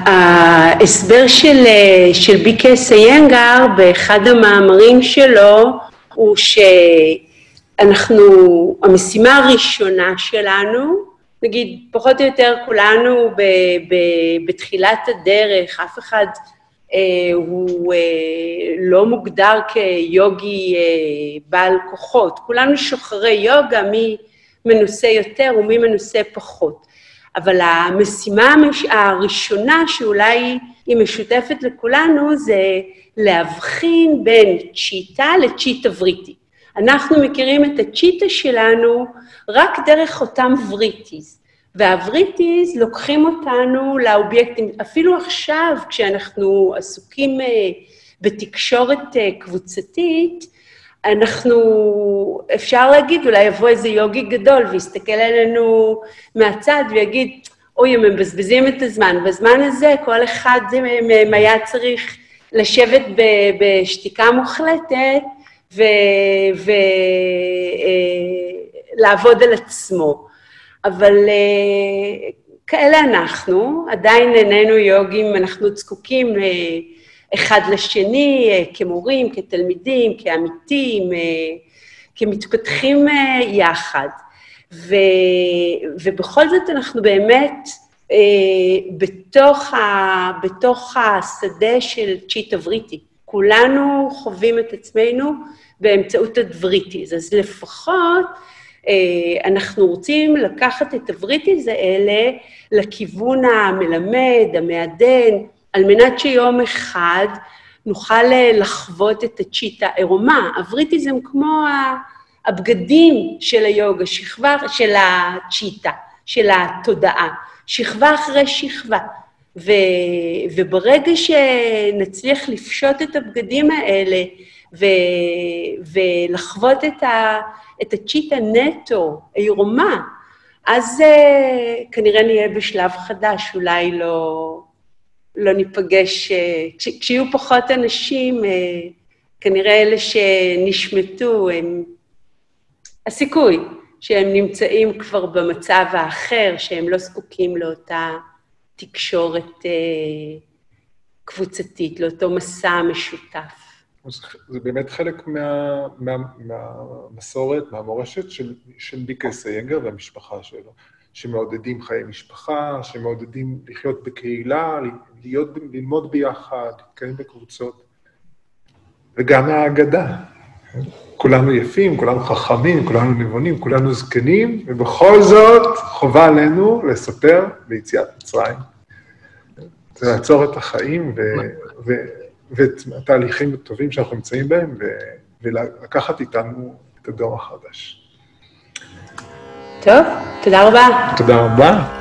ההסבר של, של ביקס איינגר באחד המאמרים שלו הוא אנחנו, המשימה הראשונה שלנו, נגיד, פחות או יותר כולנו ב, ב, בתחילת הדרך, אף אחד אה, הוא אה, לא מוגדר כיוגי אה, בעל כוחות. כולנו שוחרי יוגה, מי מנוסה יותר ומי מנוסה פחות. אבל המשימה הראשונה, שאולי היא משותפת לכולנו, זה להבחין בין צ'יטה לצ'יטה וריטי. אנחנו מכירים את הצ'יטה שלנו רק דרך אותם וריטיז. והווריטיז לוקחים אותנו לאובייקטים, אפילו עכשיו, כשאנחנו עסוקים אה, בתקשורת uh, קבוצתית, אנחנו, אפשר להגיד, אולי יבוא איזה יוגי גדול ויסתכל עלינו מהצד ויגיד, אוי, הם מבזבזים את הזמן. בזמן הזה כל אחד מהם היה צריך לשבת בשתיקה מוחלטת ולעבוד uh, על עצמו. אבל uh, כאלה אנחנו, עדיין איננו יוגים, אנחנו זקוקים uh, אחד לשני, כמורים, כתלמידים, כעמיתים, כמתפתחים יחד. ו, ובכל זאת אנחנו באמת בתוך, ה, בתוך השדה של צ'יטה וריטי. כולנו חווים את עצמנו באמצעות הדבריטיז, אז לפחות אה, אנחנו רוצים לקחת את הבריטיז האלה לכיוון המלמד, המעדן, על מנת שיום אחד נוכל אה, לחוות את הצ'יטה עירומה. הבריטיזם כמו הבגדים של היוגה, שכבה של הצ'יטה, של התודעה, שכבה אחרי שכבה. ו, וברגע שנצליח לפשוט את הבגדים האלה ו, ולחוות את ה... את הצ'יטה נטו, עירומה, אז uh, כנראה נהיה בשלב חדש, אולי לא, לא ניפגש, uh, כש, כשיהיו פחות אנשים, uh, כנראה אלה שנשמטו, הם... הסיכוי שהם נמצאים כבר במצב האחר, שהם לא זקוקים לאותה תקשורת uh, קבוצתית, לאותו מסע משותף. זה באמת חלק מה, מה, מהמורשת של, של ביקה סייגר והמשפחה שלו, שמעודדים חיי משפחה, שמעודדים לחיות בקהילה, להיות, ללמוד ביחד, להתקיים בקבוצות, וגם מהאגדה. כולנו יפים, כולנו חכמים, כולנו נבונים, כולנו זקנים, ובכל זאת חובה עלינו לספר ביציאת מצרים. זה לעצור את החיים ואת התהליכים הטובים שאנחנו נמצאים בהם, ו, ולקחת איתנו את הדור החדש. טוב, תודה רבה. תודה רבה.